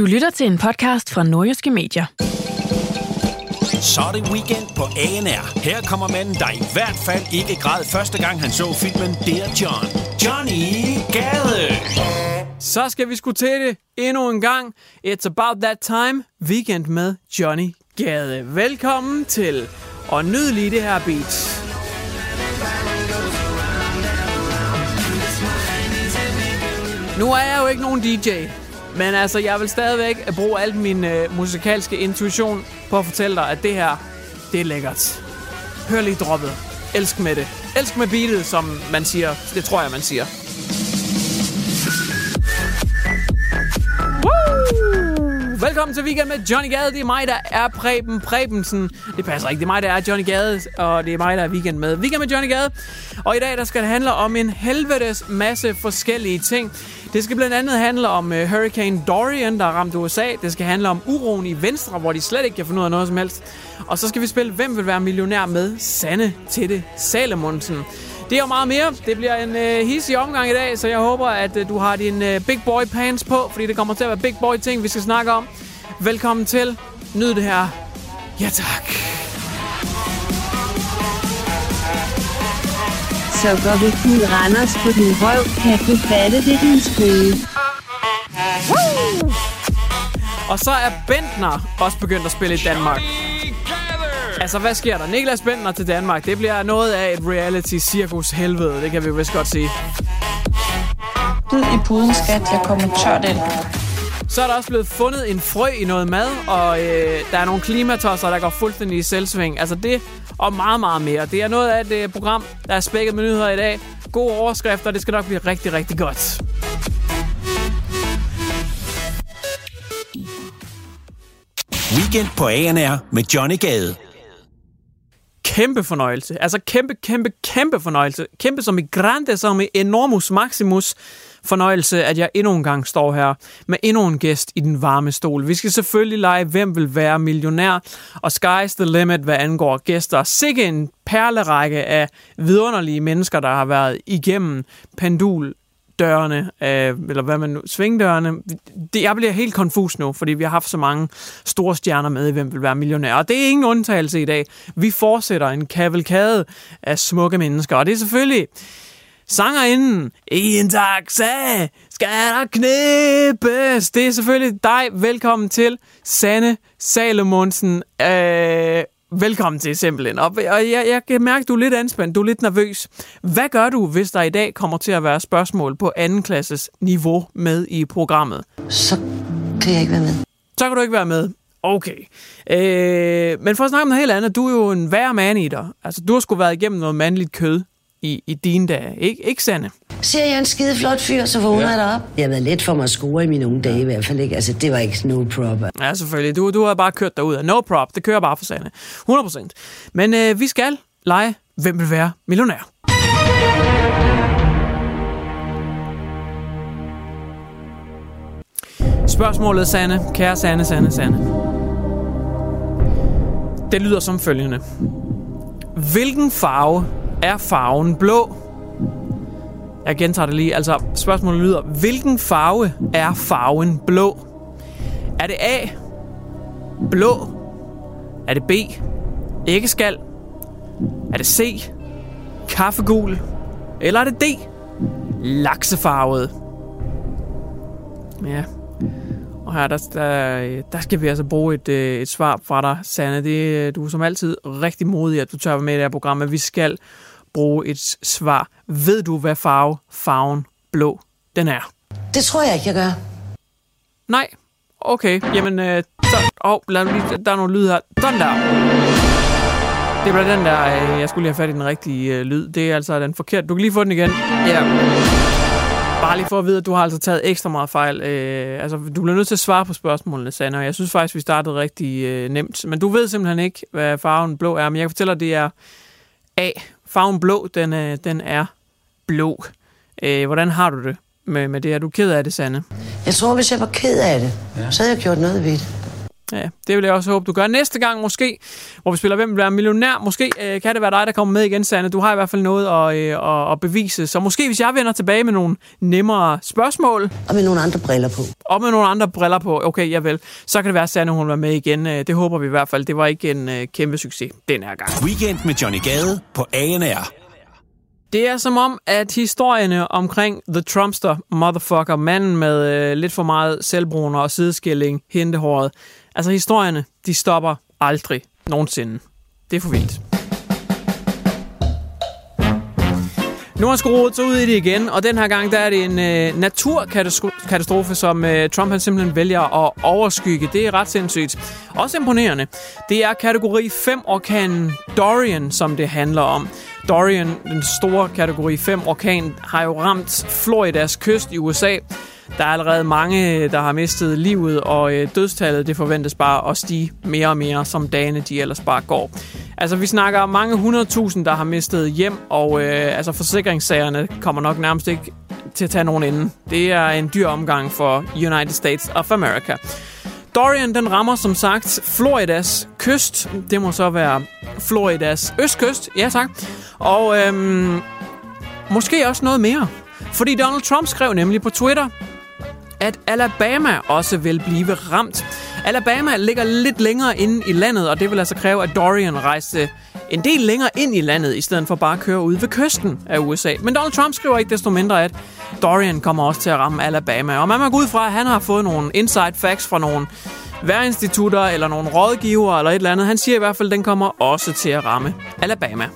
Du lytter til en podcast fra Nordjyske Medier. Så er det weekend på ANR. Her kommer manden, der i hvert fald ikke græd første gang, han så filmen Dear John. Johnny Gade. Så skal vi sgu til det endnu en gang. It's about that time. Weekend med Johnny Gade. Velkommen til. Og nyd lige det her beat. Nu er jeg jo ikke nogen DJ, men altså, jeg vil stadigvæk bruge al min øh, musikalske intuition på at fortælle dig, at det her, det er lækkert. Hør lige droppet. Elsk med det. Elsk med beatet, som man siger. Det tror jeg, man siger. Velkommen til Weekend med Johnny Gade. Det er mig, der er Preben Prebensen. Det passer ikke. Det er mig, der er Johnny Gade, og det er mig, der er Weekend med. Weekend med Johnny Gade. Og i dag, der skal det handle om en helvedes masse forskellige ting. Det skal blandt andet handle om uh, Hurricane Dorian, der ramte USA. Det skal handle om uroen i Venstre, hvor de slet ikke kan finde ud af noget som helst. Og så skal vi spille Hvem vil være millionær med Sanne Tette Salomonsen. Det og meget mere. Det bliver en øh, hissig omgang i dag, så jeg håber, at øh, du har din øh, big boy pants på, fordi det kommer til at være big boy ting, vi skal snakke om. Velkommen til. Nyd det her. Ja tak. Så går vi fuld Randers på din røv, kan du fatte det din skrue. Og så er Bentner også begyndt at spille i Danmark. Altså, hvad sker der? Niklas Bentner til Danmark. Det bliver noget af et reality-cirkus helvede. Det kan vi jo vist godt sige. Død i puden, skat. Jeg kommer tørt ind. Så er der også blevet fundet en frø i noget mad, og øh, der er nogle klimatosser, der går fuldstændig i selvsving. Altså det og meget, meget mere. Det er noget af et øh, program, der er spækket med nyheder i dag. Gode overskrifter, det skal nok blive rigtig, rigtig godt. Weekend på ANR med Johnny Gade. Kæmpe fornøjelse. Altså kæmpe, kæmpe, kæmpe fornøjelse. Kæmpe som i grande, som i enormus maximus fornøjelse, at jeg endnu en gang står her med endnu en gæst i den varme stol. Vi skal selvfølgelig lege, hvem vil være millionær, og sky's the limit, hvad angår gæster. Sikke en perlerække af vidunderlige mennesker, der har været igennem pendul dørene, øh, eller hvad man nu, svingdørene. Det, jeg bliver helt konfus nu, fordi vi har haft så mange store stjerner med i Hvem vil være millionær. Og det er ingen undtagelse i dag. Vi fortsætter en kavalkade af smukke mennesker, og det er selvfølgelig sangerinden i en taxa skal der knæppes. Det er selvfølgelig dig. Velkommen til, Sanne Salomonsen. Øh, velkommen til simpelthen. Og, og jeg, jeg kan mærke, at du er lidt anspændt, du er lidt nervøs. Hvad gør du, hvis der i dag kommer til at være spørgsmål på anden klasses niveau med i programmet? Så kan jeg ikke være med. Så kan du ikke være med. Okay. Øh, men for at snakke om noget helt andet, du er jo en værre man i dig. Altså, du har sgu været igennem noget mandligt kød i, i dine dage. Ik- ikke Sanne? Ser jeg en skide flot fyr, så vågner ja. jeg derop. Det har været let for mig at score i mine unge dage i hvert fald. Ikke? Altså, det var ikke no problem. Ja, selvfølgelig. Du, du har bare kørt derud af no prop. Det kører bare for Sanne. 100%. Men øh, vi skal lege, hvem vil være millionær. Spørgsmålet, Sanne. Kære Sanne, Sanne, Sanne. Det lyder som følgende. Hvilken farve er farven blå? Jeg gentager det lige. Altså, spørgsmålet lyder, hvilken farve er farven blå? Er det A, blå? Er det B, æggeskal? Er det C, kaffegul? Eller er det D, laksefarvet? Ja. Her, der, der, der skal vi altså bruge et, øh, et svar fra dig, Sanne. Det, du er som altid rigtig modig, at du tør være med i det her program, men vi skal bruge et svar. Ved du, hvad farve farven blå den er? Det tror jeg ikke, jeg gør. Nej. Okay, jamen, øh, så, oh, lad lige, der er nogle lyd her. Sådan der. Det var den der, øh, jeg skulle lige have fat i den rigtige øh, lyd. Det er altså den forkerte. Du kan lige få den igen. Ja. Bare lige for at vide, at du har altså taget ekstra meget fejl. Øh, altså, du bliver nødt til at svare på spørgsmålene, Sanne, og jeg synes faktisk, vi startede rigtig øh, nemt. Men du ved simpelthen ikke, hvad farven blå er, men jeg kan fortælle dig, det er A. Farven blå, den, øh, den er blå. Øh, hvordan har du det med, med det? Er du ked af det, Sanne? Jeg tror, hvis jeg var ked af det, ja. så havde jeg gjort noget ved det. Ja, det vil jeg også håbe, du gør næste gang måske, hvor vi spiller Hvem vil være millionær. Måske øh, kan det være dig, der kommer med igen, Sanne. Du har i hvert fald noget at, øh, at, at bevise. Så måske, hvis jeg vender tilbage med nogle nemmere spørgsmål. Og med nogle andre briller på. Og med nogle andre briller på. Okay, javel. Så kan det være, at Sanne hun var med igen. Øh, det håber vi i hvert fald. Det var ikke en øh, kæmpe succes den her gang. Weekend med Johnny Gade på ANR. Det er som om, at historierne omkring The Trumpster Motherfucker, manden med øh, lidt for meget selvbruner og sideskilling, hentehåret, altså historierne, de stopper aldrig nogensinde. Det er for vildt. Nu har skruet så ud i det igen, og den her gang der er det en øh, naturkatastrofe, som øh, Trump han simpelthen vælger at overskygge. Det er ret sindssygt. Også imponerende. Det er kategori 5 orkanen Dorian, som det handler om. Dorian, den store kategori 5 orkan, har jo ramt Floridas kyst i USA. Der er allerede mange, der har mistet livet, og øh, dødstallet det forventes bare at stige mere og mere, som dagene de ellers bare går. Altså, vi snakker mange hundredtusind, der har mistet hjem, og øh, altså, forsikringssagerne kommer nok nærmest ikke til at tage nogen ende. Det er en dyr omgang for United States of America. Dorian, den rammer som sagt Floridas kyst. Det må så være Floridas østkyst. Ja, tak. Og øhm, måske også noget mere. Fordi Donald Trump skrev nemlig på Twitter, at Alabama også vil blive ramt. Alabama ligger lidt længere inde i landet, og det vil altså kræve, at Dorian rejste en del længere ind i landet, i stedet for bare at køre ud ved kysten af USA. Men Donald Trump skriver ikke desto mindre, at Dorian kommer også til at ramme Alabama. Og man må gå ud fra, at han har fået nogle inside facts fra nogle værinstitutter eller nogle rådgiver eller et eller andet. Han siger i hvert fald, at den kommer også til at ramme Alabama.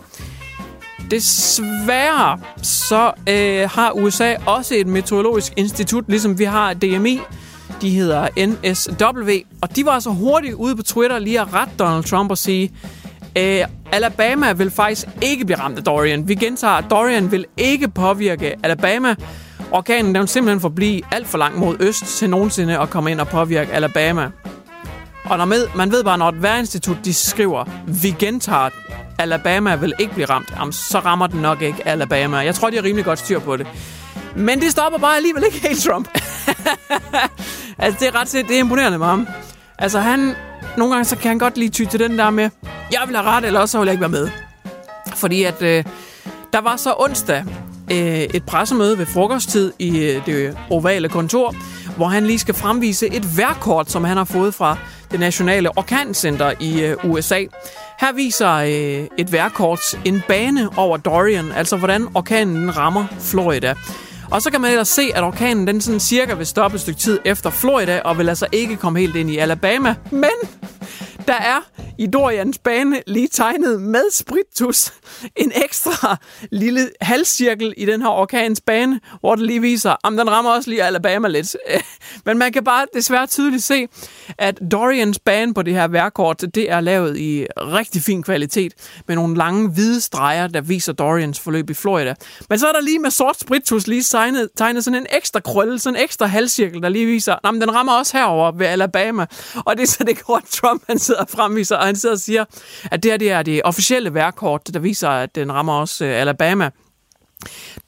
Desværre så øh, har USA også et meteorologisk institut, ligesom vi har DMI. De hedder NSW, og de var så hurtigt ude på Twitter lige at rette Donald Trump og sige, øh, Alabama vil faktisk ikke blive ramt af Dorian. Vi gentager, at Dorian vil ikke påvirke Alabama. Orkanen den vil simpelthen forblive alt for langt mod øst til nogensinde at komme ind og påvirke Alabama. Og når med, man ved bare, når et værinstitut de skriver, vi gentager, Alabama vil ikke blive ramt, jamen, så rammer den nok ikke Alabama. Jeg tror, de har rimelig godt styr på det. Men det stopper bare alligevel ikke helt Trump. altså, det er ret det er imponerende med ham. Altså, han, nogle gange så kan han godt lige ty til den der med, jeg vil have ret, eller også vil jeg ikke være med. Fordi at øh, der var så onsdag øh, et pressemøde ved frokosttid i øh, det ovale kontor, hvor han lige skal fremvise et værkort, som han har fået fra det nationale orkancenter i øh, USA. Her viser øh, et værkort en bane over Dorian, altså hvordan orkanen rammer Florida. Og så kan man ellers se, at orkanen den sådan cirka vil stoppe et stykke tid efter Florida, og vil altså ikke komme helt ind i Alabama. Men der er i Dorians bane lige tegnet med spritus en ekstra lille halvcirkel i den her orkans bane, hvor det lige viser, om den rammer også lige Alabama lidt. Men man kan bare desværre tydeligt se, at Dorians bane på det her værkort, det er lavet i rigtig fin kvalitet, med nogle lange hvide streger, der viser Dorians forløb i Florida. Men så er der lige med sort spritus lige tegnet, tegnet sådan en ekstra krølle, sådan en ekstra halvcirkel, der lige viser, at den rammer også herover ved Alabama. Og det er så det går, Trump han sidder og fremviser, og han sidder og siger, at det her det er det officielle værkort, der viser, at den rammer også øh, Alabama.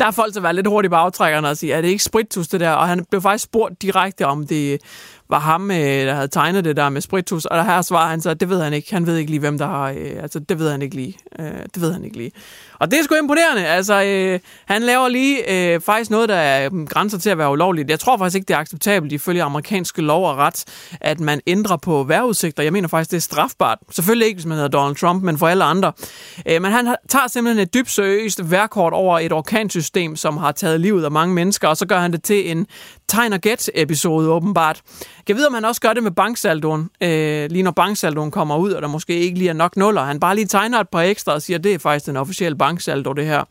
Der er folk, der var lidt hurtigt på aftrækkerne og sige, er det ikke spritus det der? Og han blev faktisk spurgt direkte, om det var ham, øh, der havde tegnet det der med spritus. Og der her svarer han så, at det ved han ikke. Han ved ikke lige, hvem der har... Øh, altså, det ved han ikke lige. Øh, det ved han ikke lige. Og det er sgu imponerende. Altså, øh, han laver lige øh, faktisk noget, der er mm, grænser til at være ulovligt. Jeg tror faktisk ikke, det er acceptabelt ifølge amerikanske lov og ret, at man ændrer på vejrudsigter. Jeg mener faktisk, det er strafbart. Selvfølgelig ikke, hvis man hedder Donald Trump, men for alle andre. Øh, men han tager simpelthen et dybt seriøst værkort over et orkansystem, som har taget livet af mange mennesker, og så gør han det til en tegn og gæt episode åbenbart. Jeg ved, om han også gør det med banksaldoen, øh, lige når banksaldoen kommer ud, og der måske ikke lige er nok nuller. Han bare lige tegner et par ekstra og siger, at det er faktisk den officielle banksaldo, det her.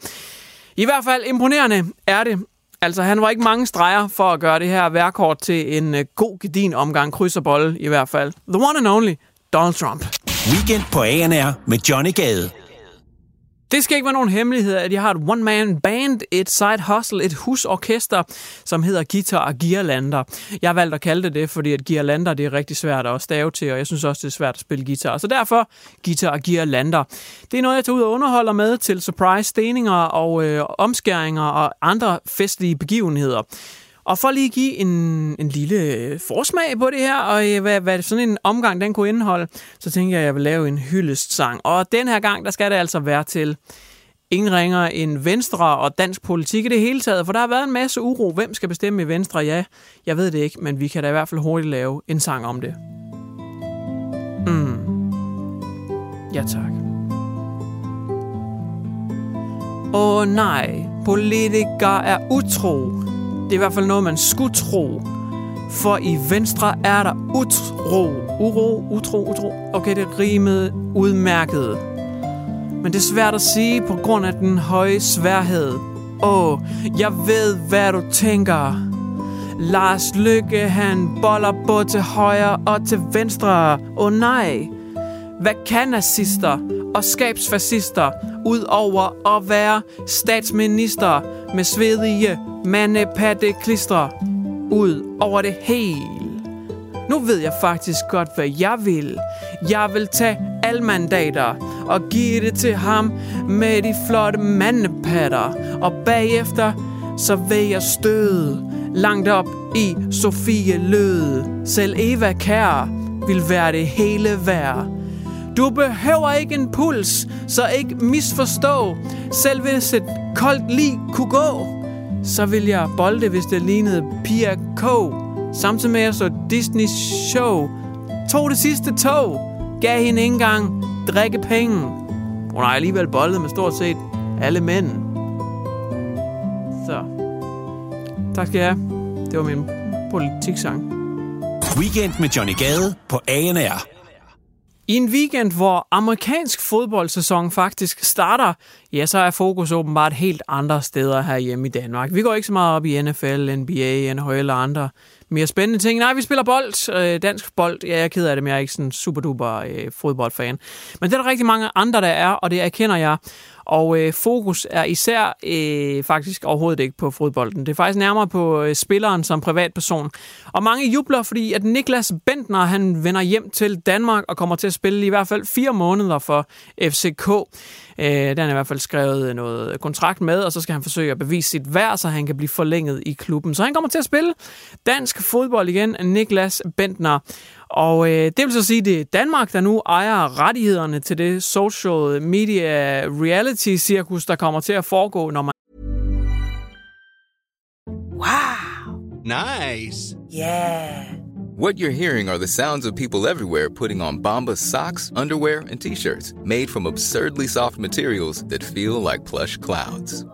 I hvert fald imponerende er det. Altså, han var ikke mange streger for at gøre det her værkort til en øh, god gedin omgang kryds og bold, i hvert fald. The one and only, Donald Trump. Weekend på ANR med Johnny Gade. Det skal ikke være nogen hemmelighed, at jeg har et one-man band, et side hustle, et husorkester, som hedder Guitar og Gearlander. Jeg har valgt at kalde det det, fordi at Gearlander det er rigtig svært at stave til, og jeg synes også, det er svært at spille guitar. Så derfor Guitar og Gearlander. Det er noget, jeg tager ud og underholder med til surprise steninger og øh, omskæringer og andre festlige begivenheder. Og for lige at give en, en lille øh, forsmag på det her, og øh, hvad, hvad sådan en omgang den kunne indeholde, så tænker jeg, at jeg vil lave en hyldestsang. Og den her gang, der skal det altså være til ingen ringer end Venstre og dansk politik i det hele taget, for der har været en masse uro. Hvem skal bestemme i Venstre? Ja, jeg ved det ikke, men vi kan da i hvert fald hurtigt lave en sang om det. Mm. Ja, tak. Åh oh, nej, politikere er utro. Det er i hvert fald noget, man skulle tro. For i Venstre er der utro. Uro, utro, utro. Okay, det rimede udmærket. Men det er svært at sige på grund af den høje sværhed. Åh, oh, jeg ved, hvad du tænker. Lars Lykke, han boller både til højre og til venstre. Åh oh, nej. Hvad kan nazister og skabsfascister ud over at være statsminister med svedige mandepatteklistre ud over det hele. Nu ved jeg faktisk godt, hvad jeg vil. Jeg vil tage alle mandater og give det til ham med de flotte mandepatter. Og bagefter, så vil jeg støde langt op i Sofie Løde. Selv Eva Kær vil være det hele værd. Du behøver ikke en puls, så ikke misforstå. Selv hvis et koldt lig kunne gå, så vil jeg bolde, hvis det lignede Pia K. Samtidig med at så Disney Show tog det sidste tog, gav hende ikke engang drikke penge. Hun har alligevel boldet med stort set alle mænd. Så. Tak skal jeg have. Det var min politiksang. Weekend med Johnny Gade på ANR. I en weekend, hvor amerikansk fodboldsæson faktisk starter, ja, så er fokus åbenbart helt andre steder her hjemme i Danmark. Vi går ikke så meget op i NFL, NBA, NHL og andre mere spændende ting. Nej, vi spiller bold, øh, dansk bold. Ja, jeg er ked af det, men jeg er ikke sådan super duper øh, fodboldfan. Men det er der rigtig mange andre, der er, og det erkender jeg. Og øh, fokus er især øh, faktisk overhovedet ikke på fodbolden. Det er faktisk nærmere på øh, spilleren som privatperson. Og mange jubler, fordi at Niklas Bentner han vender hjem til Danmark og kommer til at spille i hvert fald fire måneder for FCK. Øh, den er i hvert fald skrevet noget kontrakt med, og så skal han forsøge at bevise sit værd, så han kan blive forlænget i klubben. Så han kommer til at spille dansk fodbold igen, Niklas Bentner. Og øh, det vil så sige, at det er Danmark, der nu ejer rettighederne til det social media reality-cirkus, der kommer til at foregå, når man... Wow! Nice! Yeah! What you're hearing are the sounds of people everywhere putting on Bombas socks, underwear, and t-shirts made from absurdly soft materials that feel like plush clouds.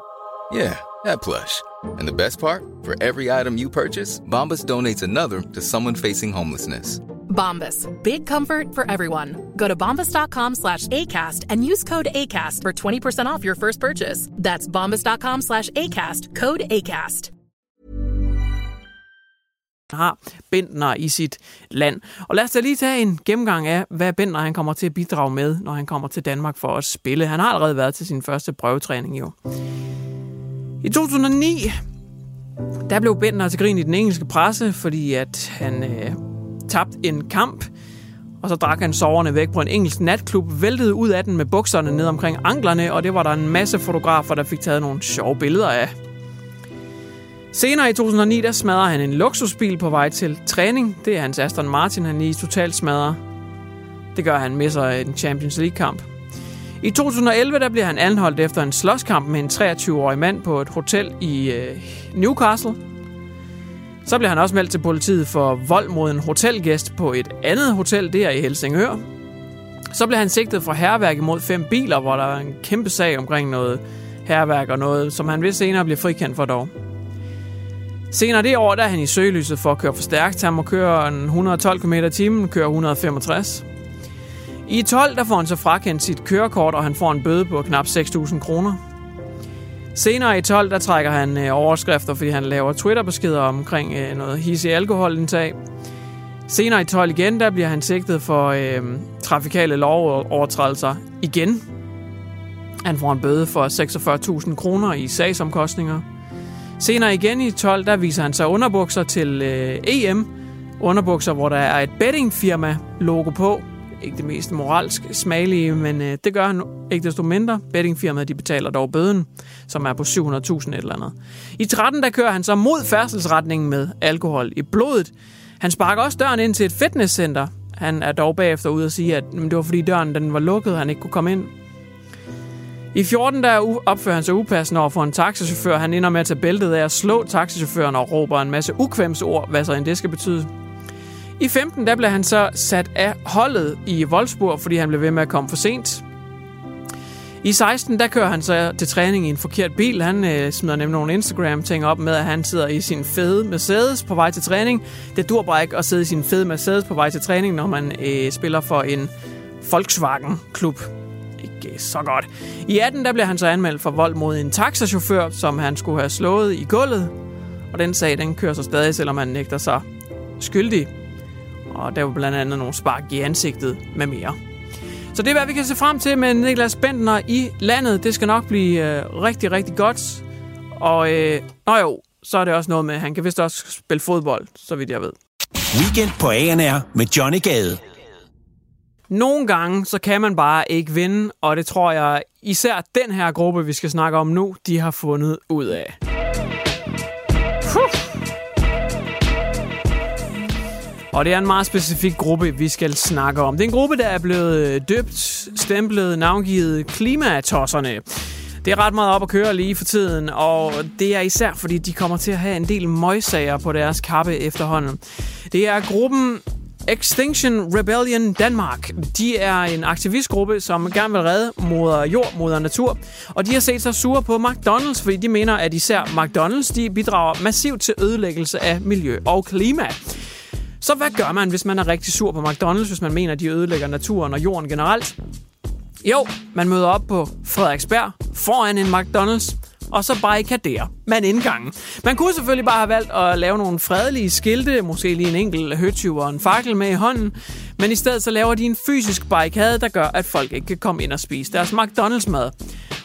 Yeah, that plush. And the best part? For every item you purchase, Bombas donates another to someone facing homelessness. Bombas. Big comfort for everyone. Go to bombas.com slash ACAST and use code ACAST for 20% off your first purchase. That's bombas.com slash ACAST. Code ACAST. har Bentner i sit land. Og lad os da lige tage en gennemgang af, hvad Bentner han kommer til at bidrage med, når han kommer til Danmark for at spille. Han har allerede været til sin første prøvetræning jo. I 2009, der blev Bentner til grin i den engelske presse, fordi at han øh, tabt en kamp, og så drak han soverne væk på en engelsk natklub, væltede ud af den med bukserne ned omkring anklerne, og det var der en masse fotografer, der fik taget nogle sjove billeder af. Senere i 2009, der smadrer han en luksusbil på vej til træning. Det er hans Aston Martin, han lige totalt smadrer. Det gør han med sig en Champions League-kamp. I 2011 der bliver han anholdt efter en slåskamp med en 23-årig mand på et hotel i øh, Newcastle. Så bliver han også meldt til politiet for vold mod en hotelgæst på et andet hotel, der i Helsingør. Så bliver han sigtet for herværk imod fem biler, hvor der er en kæmpe sag omkring noget herværk og noget, som han vist senere blive frikendt for dog. Senere det år, der er han i søgelyset for at køre for stærkt. Han må køre 112 km i timen, kører 165. I 12 der får han så frakendt sit kørekort, og han får en bøde på knap 6.000 kroner. Senere i 12, der trækker han øh, overskrifter, fordi han laver Twitter-beskeder omkring øh, noget hisse alkoholindtag. Senere i 12 igen, der bliver han sigtet for øh, trafikale lovovertrædelser igen. Han får en bøde for 46.000 kroner i sagsomkostninger. Senere igen i 12, der viser han sig underbukser til øh, EM. Underbukser, hvor der er et bettingfirma logo på. Ikke det mest moralsk smagelige, men øh, det gør han ikke desto mindre. Bettingfirmaet de betaler dog bøden, som er på 700.000 et eller andet. I 13, der kører han så mod færdselsretningen med alkohol i blodet. Han sparker også døren ind til et fitnesscenter. Han er dog bagefter ude og sige, at det var fordi døren den var lukket, han ikke kunne komme ind. I 14 der opfører han sig upassende over for en taxichauffør. Han ender med at tage bæltet af at slå taxichaufføren og råber en masse ukvemsord, hvad så end det skal betyde. I 15 der blev han så sat af holdet i Wolfsburg, fordi han blev ved med at komme for sent. I 16 der kører han så til træning i en forkert bil. Han øh, smider nemlig nogle Instagram-ting op med, at han sidder i sin fede Mercedes på vej til træning. Det dur bare ikke at sidde i sin fede Mercedes på vej til træning, når man øh, spiller for en Volkswagen-klub ikke øh, så godt. I 18 der blev han så anmeldt for vold mod en taxachauffør, som han skulle have slået i gulvet. Og den sag, den kører så stadig, selvom han nægter sig skyldig. Og der var blandt andet nogle spark i ansigtet med mere. Så det er, hvad vi kan se frem til med Niklas Bentner i landet. Det skal nok blive øh, rigtig, rigtig godt. Og øh, nå jo, så er det også noget med, at han kan vist også spille fodbold, så vidt jeg ved. Weekend på ANR med Johnny Gade. Nogle gange, så kan man bare ikke vinde, og det tror jeg især den her gruppe, vi skal snakke om nu, de har fundet ud af. Og det er en meget specifik gruppe, vi skal snakke om. Det er en gruppe, der er blevet øh, døbt, stemplet, navngivet klimatosserne. Det er ret meget op at køre lige for tiden, og det er især fordi, de kommer til at have en del møgsager på deres kappe efterhånden. Det er gruppen Extinction Rebellion Danmark. De er en aktivistgruppe, som gerne vil redde moder jord, moder natur. Og de har set sig sure på McDonald's, fordi de mener, at især McDonald's de bidrager massivt til ødelæggelse af miljø og klima. Så hvad gør man, hvis man er rigtig sur på McDonald's, hvis man mener, at de ødelægger naturen og jorden generelt? Jo, man møder op på Frederiksberg foran en McDonald's, og så barrikadere man indgangen. Man kunne selvfølgelig bare have valgt at lave nogle fredelige skilte, måske lige en enkelt høtyv og en fakkel med i hånden, men i stedet så laver de en fysisk barrikade, der gør, at folk ikke kan komme ind og spise deres McDonald's-mad.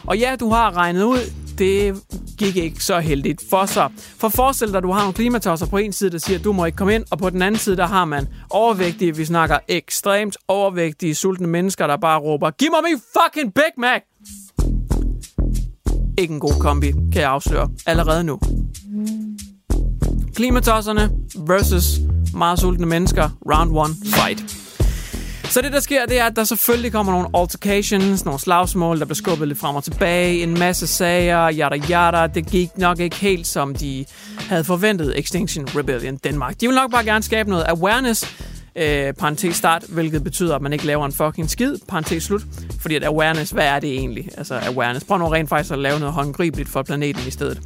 Og ja, du har regnet ud, det gik ikke så heldigt for sig. For forestil dig, at du har nogle klimatosser på en side, der siger, at du må ikke komme ind, og på den anden side, der har man overvægtige, vi snakker ekstremt overvægtige, sultne mennesker, der bare råber, giv mig min fucking Big Mac! Ikke en god kombi, kan jeg afsløre allerede nu. Klimatosserne versus meget sultne mennesker. Round one, fight. Så det, der sker, det er, at der selvfølgelig kommer nogle altercations, nogle slagsmål, der bliver skubbet lidt frem og tilbage, en masse sager, yada yada. Det gik nok ikke helt, som de havde forventet Extinction Rebellion Danmark. De vil nok bare gerne skabe noget awareness, øh, parentes start, hvilket betyder, at man ikke laver en fucking skid, parentes slut. Fordi at awareness, hvad er det egentlig? Altså awareness. Prøv nu rent faktisk at lave noget håndgribeligt for planeten i stedet.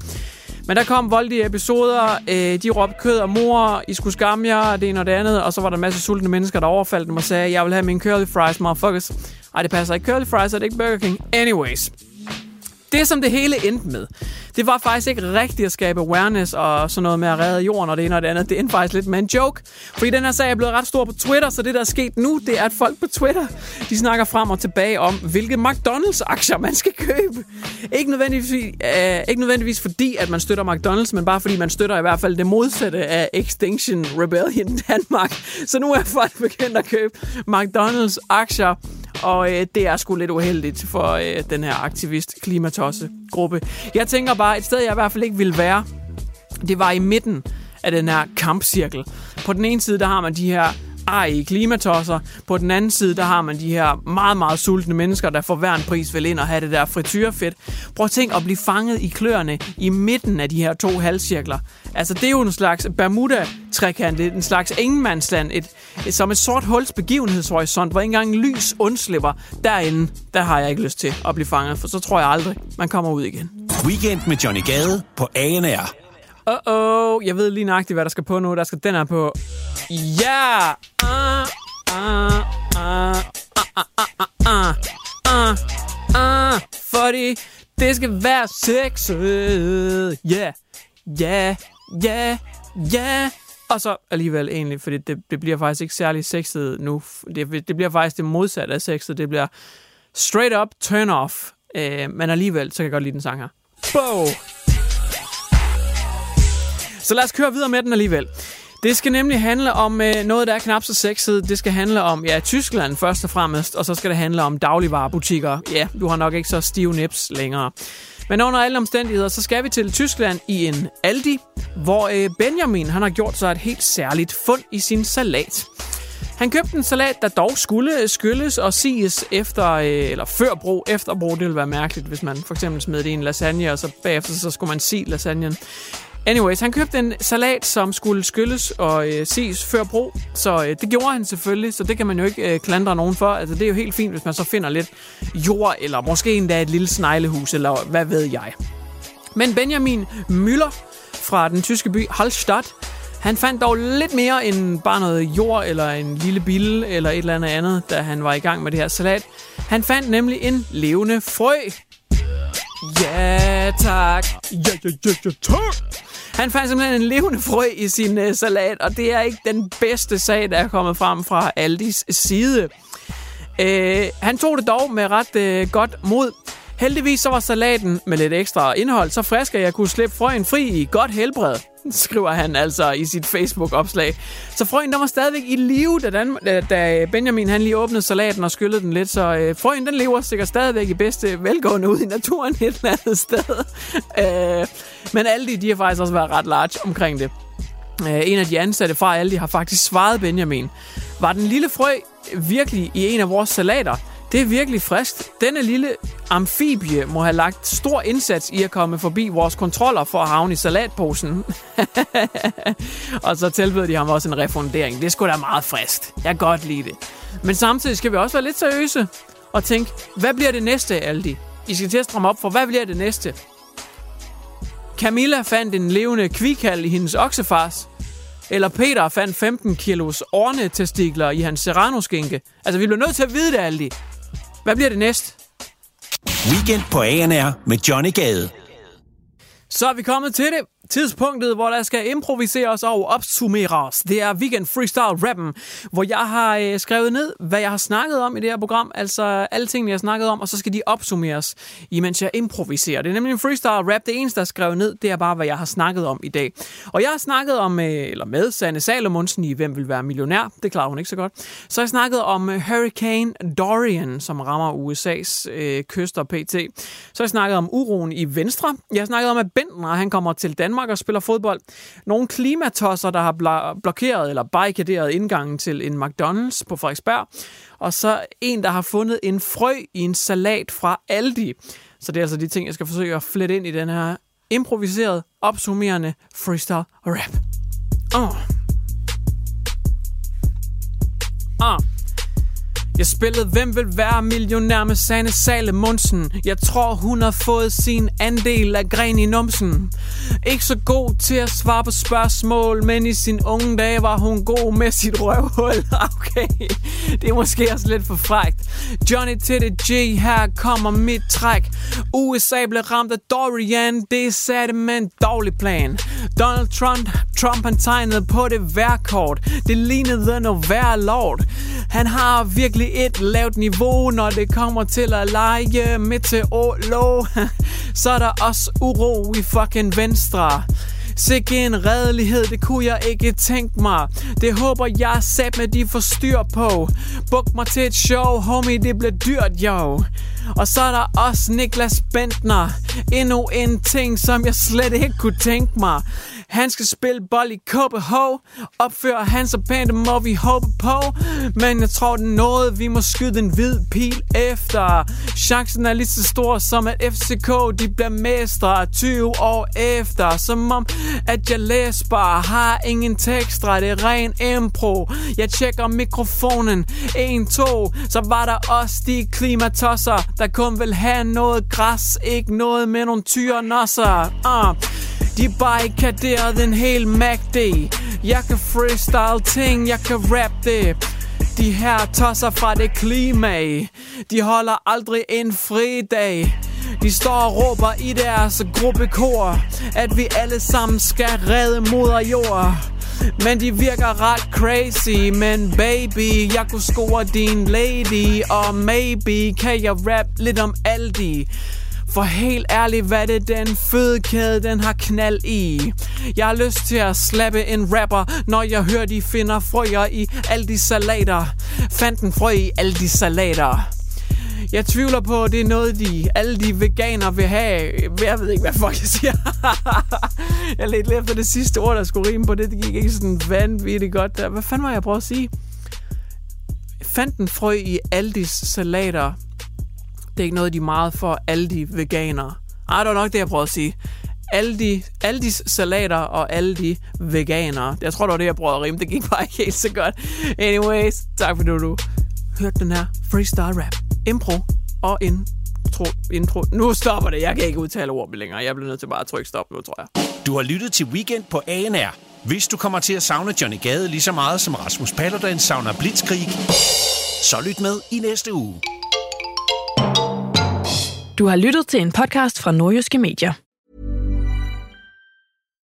Men der kom voldelige episoder, øh, de råbte kød og mor, I skulle skamme jer, det ene og det andet, og så var der en masse sultne mennesker, der overfaldt dem og sagde, jeg vil have min curly fries, motherfuckers. Ej, det passer ikke. Curly fries er det ikke Burger King. Anyways. Det, som det hele endte med, det var faktisk ikke rigtigt at skabe awareness og sådan noget med at redde jorden og det ene og det andet. Det endte faktisk lidt med en joke. Fordi den her sag er blevet ret stor på Twitter, så det, der er sket nu, det er, at folk på Twitter, de snakker frem og tilbage om, hvilke McDonald's-aktier man skal købe. Ikke nødvendigvis, øh, ikke nødvendigvis fordi, at man støtter McDonald's, men bare fordi man støtter i hvert fald det modsatte af Extinction Rebellion Danmark. Så nu er folk begyndt at købe McDonald's-aktier og øh, det er sgu lidt uheldigt for øh, den her aktivist klimatosse gruppe. Jeg tænker bare, et sted jeg i hvert fald ikke ville være, det var i midten af den her kampcirkel. På den ene side, der har man de her i klimatosser. På den anden side, der har man de her meget, meget sultne mennesker, der for hver en pris vil ind og have det der frityrefedt. Prøv at tænk at blive fanget i kløerne i midten af de her to halvcirkler. Altså, det er jo en slags Bermuda-trekant, en slags ingenmandsland, et, et, som et sort huls begivenhedshorisont, hvor ikke engang lys undslipper. Derinde, der har jeg ikke lyst til at blive fanget, for så tror jeg aldrig, man kommer ud igen. Weekend med Johnny Gade på ANR. Uh oh, jeg ved lige nøjagtigt, hvad der skal på nu. Der skal den her på. Ja! Yeah! Uh, uh, uh, Fordi det skal være sexet. Ja, ja, ja, ja. Og så alligevel egentlig, fordi det, det bliver faktisk ikke særlig sexet nu. Det, det bliver faktisk det modsatte af sexet. Det bliver straight up turn off. Øh, men alligevel, så kan jeg godt lide den sang her. Bow! Så lad os køre videre med den alligevel. Det skal nemlig handle om øh, noget, der er knap så sexet. Det skal handle om, ja, Tyskland først og fremmest, og så skal det handle om dagligvarerbutikker. Ja, du har nok ikke så stive nips længere. Men under alle omstændigheder, så skal vi til Tyskland i en Aldi, hvor øh, Benjamin han har gjort sig et helt særligt fund i sin salat. Han købte en salat, der dog skulle øh, skylles og siges efter, øh, eller før brug, efter brug. Det ville være mærkeligt, hvis man for eksempel smed det i en lasagne, og så bagefter så skulle man sige lasagnen. Anyways, han købte en salat, som skulle skylles og øh, ses før brug, så øh, det gjorde han selvfølgelig, så det kan man jo ikke øh, klandre nogen for. Altså, det er jo helt fint, hvis man så finder lidt jord, eller måske endda et lille sneglehus, eller hvad ved jeg. Men Benjamin Müller fra den tyske by Hallstatt, han fandt dog lidt mere end bare noget jord, eller en lille bille, eller et eller andet andet, da han var i gang med det her salat. Han fandt nemlig en levende frø. Ja, tak. Ja, ja, ja, ja, tak. Han fandt simpelthen en levende frø i sin øh, salat, og det er ikke den bedste sag, der er kommet frem fra Aldis side. Øh, han tog det dog med ret øh, godt mod. Heldigvis så var salaten med lidt ekstra indhold så frisk, at jeg kunne slippe frøen fri i godt helbred, skriver han altså i sit Facebook-opslag. Så frøen, der var stadigvæk i live, da, Dan, da Benjamin han lige åbnede salaten og skyllede den lidt. Så øh, frøen, den lever sikkert stadigvæk i bedste velgående ud i naturen et eller andet sted. øh, men alle de, de har faktisk også været ret large omkring det. Øh, en af de ansatte fra Aldi har faktisk svaret Benjamin. Var den lille frø virkelig i en af vores salater? Det er virkelig friskt. Denne lille amfibie må have lagt stor indsats i at komme forbi vores kontroller for at havne i salatposen. og så tilbød de ham også en refundering. Det skulle da meget friskt. Jeg kan godt lide det. Men samtidig skal vi også være lidt seriøse og tænke, hvad bliver det næste, Aldi? I skal til at stramme op for, hvad bliver det næste? Camilla fandt en levende kvikal i hendes oksefars. Eller Peter fandt 15 kilos ornetestikler i hans serrano-skinke. Altså, vi bliver nødt til at vide det, Aldi. Hvad bliver det næste? Weekend på ANR med Johnny Gade. Så er vi kommet til det tidspunktet, hvor der skal improviseres og opsummeres. Det er Weekend Freestyle Rappen, hvor jeg har øh, skrevet ned, hvad jeg har snakket om i det her program. Altså alle tingene, jeg har snakket om, og så skal de opsummeres, imens jeg improviserer. Det er nemlig en freestyle rap. Det eneste, der er skrevet ned, det er bare, hvad jeg har snakket om i dag. Og jeg har snakket om, øh, eller med Sanne Salomonsen i Hvem vil være millionær. Det klarer hun ikke så godt. Så har jeg snakket om øh, Hurricane Dorian, som rammer USA's øh, kyster pt. Så har jeg snakket om uroen i Venstre. Jeg har snakket om, at Bentner, han kommer til Danmark og spiller fodbold. Nogle klimatosser, der har blokeret eller barrikaderet indgangen til en McDonald's på Frederiksberg. Og så en, der har fundet en frø i en salat fra Aldi. Så det er altså de ting, jeg skal forsøge at flette ind i den her improviseret, opsummerende freestyle rap. Åh. Oh. Jeg spillede Hvem vil være millionær med Sanne Salemonsen. Jeg tror, hun har fået sin andel af gren i numsen. Ikke så god til at svare på spørgsmål, men i sin unge dage var hun god med sit røvhul. Okay, det er måske også lidt for frægt. Johnny til det G, her kommer mit træk. USA blev ramt af Dorian, det satte med en dårlig plan. Donald Trump, Trump han tegnede på det værkort. Det lignede noget værre lort. Han har virkelig et lavt niveau, når det kommer til at lege meteorolog. Så er der også uro i fucking venstre. Sikke en redelighed, det kunne jeg ikke tænke mig. Det håber jeg sat med de får styr på. Buk mig til et show, homie, det bliver dyrt, jo. Og så er der også Niklas Bentner. Endnu en ting, som jeg slet ikke kunne tænke mig. Han skal spille bold i KBH. Opfører han så pænt, det må vi håbe på. Men jeg tror, det er noget, vi må skyde en hvid pil efter. Chancen er lige så stor som at FCK, de bliver mestre 20 år efter. Som om, at jeg læser bare, har ingen tekster det er ren impro. Jeg tjekker mikrofonen, 1, 2, så var der også de klimatosser, der kun vil have noget græs, ikke noget med nogle tyre nosser. Uh. De barrikaderede en hel MACD Jeg kan freestyle ting, jeg kan rap det. De her tosser fra det klima. De holder aldrig en fridag. De står og råber i deres gruppekor At vi alle sammen skal redde moder jord. Men de virker ret crazy Men baby, jeg kunne score din lady Og maybe kan jeg rap lidt om Aldi for helt ærligt, hvad det den fødekæde, den har knald i. Jeg har lyst til at slappe en rapper, når jeg hører, de finder frøer i alle de salater. Fandt en frø i alle de salater. Jeg tvivler på, at det er noget, de, alle de veganer vil have. Jeg ved ikke, hvad folk siger. jeg ledte lige efter det sidste ord, der skulle rime på det. Det gik ikke sådan vanvittigt godt. Der. Hvad fanden var jeg prøve at sige? Fandt en frø i Aldis salater. Det er ikke noget, de er meget for alle de veganere. Ej, det var nok det, jeg prøvede at sige. Alle de, alle de salater og alle de veganere. Jeg tror, det var det, jeg prøvede at rime. Det gik bare ikke helt så godt. Anyways, tak for du, hørte den her freestyle rap impro og intro, intro. Nu stopper det. Jeg kan ikke udtale ord længere. Jeg bliver nødt til bare at trykke stop nu, tror jeg. Du har lyttet til Weekend på ANR. Hvis du kommer til at savne Johnny Gade lige så meget som Rasmus Paludan savner Blitzkrig, så lyt med i næste uge. Du har lyttet til en podcast fra Nordjyske Medier.